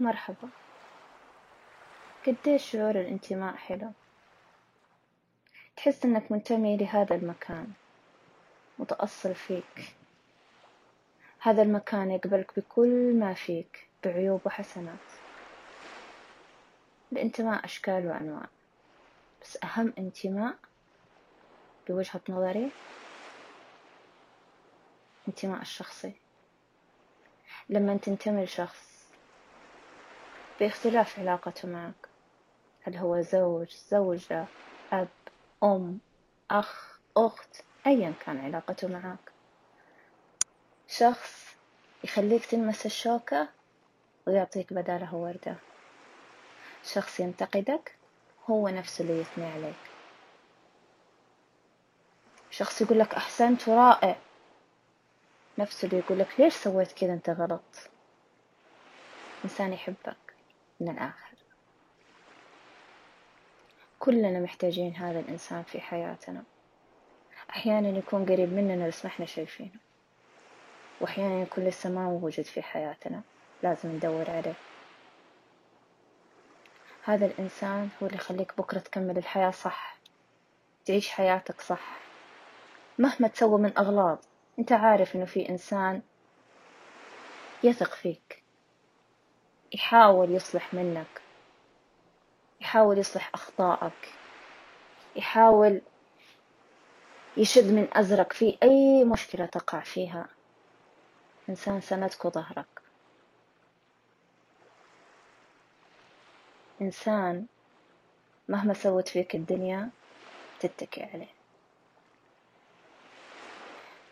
مرحبا. قديش شعور الانتماء حلو؟ تحس إنك منتمي لهذا المكان متأصل فيك. هذا المكان يقبلك بكل ما فيك بعيوب وحسنات. الانتماء أشكال وأنواع بس أهم انتماء بوجهة نظري انتماء الشخصي. لما تنتمي لشخص باختلاف علاقته معك. هل هو زوج زوجة أب أم أخ أخت أيا كان علاقته معك. شخص يخليك تلمس الشوكة ويعطيك بدالها وردة. شخص ينتقدك هو نفسه اللي يثني عليك. شخص يقولك أحسنت ورائع. نفسه اللي يقولك ليش سويت كذا أنت غلط؟ إنسان يحبك. من الآخر. كلنا محتاجين هذا الإنسان في حياتنا. أحيانا يكون قريب مننا بس ما إحنا شايفينه. وأحيانا يكون لسه ما موجود في حياتنا. لازم ندور عليه. هذا الإنسان هو اللي يخليك بكرة تكمل الحياة صح. تعيش حياتك صح. مهما تسوى من أغلاط أنت عارف إنه في إنسان يثق فيك. يحاول يصلح منك. يحاول يصلح أخطائك. يحاول يشد من أزرك. في أي مشكلة تقع فيها إنسان سندك وظهرك إنسان مهما سوت فيك الدنيا تتكي عليه.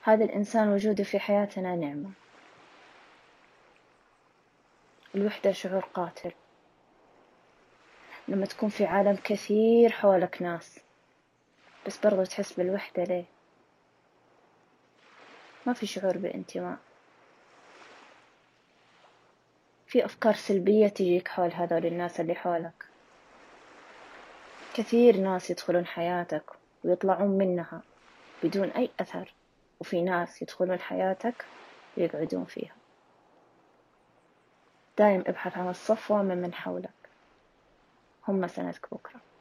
هذا الإنسان وجوده في حياتنا نعمة. الوحدة شعور قاتل. لما تكون في عالم كثير حولك ناس بس برضو تحس بالوحدة ليه؟ ما في شعور بالانتماء في أفكار سلبية تجيك حول هذول الناس اللي حولك. كثير ناس يدخلون حياتك ويطلعون منها بدون أي أثر وفي ناس يدخلون حياتك ويقعدون فيها. دايم ابحث عن الصفوة من من حولك. هم سندك بكرة.